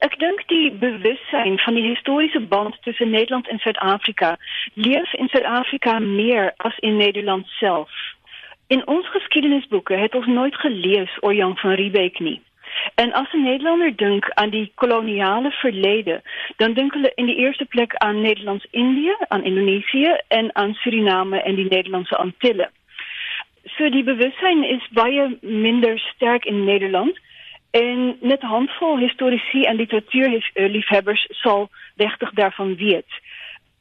Ek dink die bewussyn van die historiese band tussen Nederland en Suid-Afrika leef in Suid-Afrika meer as in Nederland self. In ons geskiedenisboeke het ons nooit gelees oor Jan van Riebeeck nie. En as 'n Nederlander dink aan die koloniale verlede, dan dink hulle in die eerste plek aan Nederlands-Indië, aan Indonesië en aan Suriname en die Nederlandse Antille. So die bewussyn is baie minder sterk in Nederland. En net handvol historici en literatuurliefhebbers zal rechtig daarvan weet.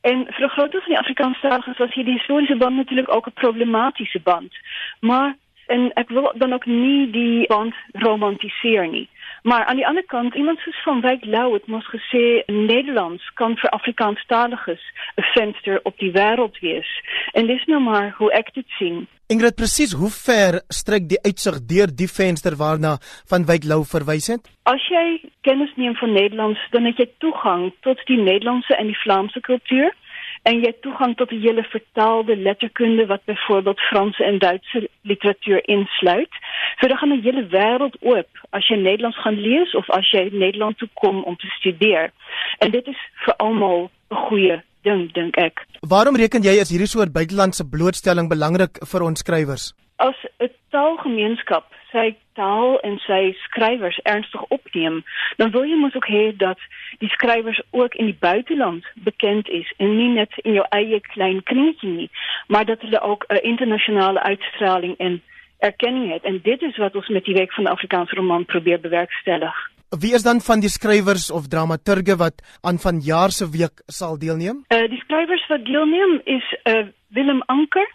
En voor een groot van die Afrikaanstaligen was hier die historische band natuurlijk ook een problematische band. Maar en ik wil dan ook niet die band romantiseren. Nie. Maar aan die andere kant, iemand zoals Van Wijk Lau het moest gesê, Nederlands kan voor Afrikaanstaligen een venster op die wereld wees. En dit is nou maar hoe ik dit zie. Ingrid presies hoe ver strek die uitsig deur die venster waarna van Wyk Lou verwys het? As jy kennis neem van Nederlands, dan het jy toegang tot die Nederlandse en die Vlaamse kultuur en jy toegang tot die hele vertaalde letterkunde wat byvoorbeeld Franse en Duitse literatuur insluit. So dan gaan 'n hele wêreld oop as jy Nederlands gaan lees of as jy Nederland toe kom om te studeer. En dit is vir almal 'n goeie ding dink ek. Waarom reken jy as hierdie soort buitelandse blootstelling belangrik vir ons skrywers? As 'n taalgemeenskap sy taal en sy skrywers ernstig opneem, dan wil jy mos ook hê dat die skrywers ook in die buiteland bekend is en nie net in jou eie klein kringetjie nie, maar dat hulle ook 'n internasionale uitstraling en erkenning het. En dit is wat ons met die week van die Afrikaanse roman probeer bewerkstellig. Wie is dan van die skrywers of dramaturge wat aan vanjaar se week sal deelneem? Uh die skrywers wat deelneem is uh Willem Anker,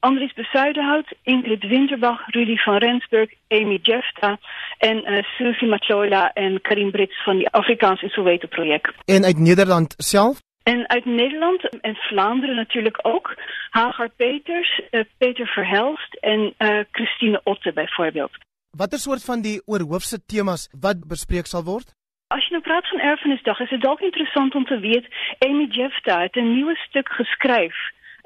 Andries Besuidenhout, Ingrid Winterbach, Rudy van Rensburg, Amy Jefta en uh Susie Machola en Karim Brits van die Afrikaanse Soweto projek. En uit Nederland self? En uit Nederland en Vlaanderen natuurlijk ook. Hagar Peters, uh, Peter Verhelst en uh, Christine Otte bijvoorbeeld. Watter soort van die oorhoofse temas wat bespreek sal word? As jy nou praat van erfenisdag, is dit dalk interessant om te weet Amy Jefta het 'n nuwe stuk geskryf,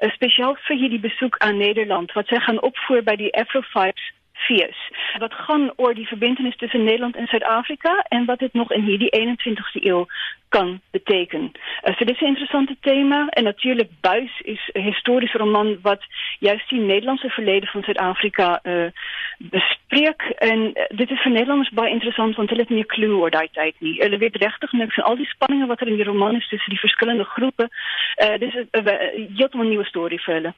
spesiaal vir hierdie besoek aan Nederland wat sy gaan opvoer by die Afrofights fees. Wat gaan oor die verbintenis tussen Nederland en Suid-Afrika en wat dit nog in hierdie 21ste eeu kan betekenen. Uh, dit is een interessante thema. En natuurlijk Buis is een historische roman wat juist die Nederlandse verleden van Zuid-Afrika uh, bespreekt. En uh, dit is voor Nederlanders bij interessant, want hulle het nie 'n klou oor daai tyd nie. Hulle weet regtig niks van al die spanningen wat er in die roman is tussen die verschillende groepen. Uh, dit is 'n uh, heeltemal nuwe storie vir.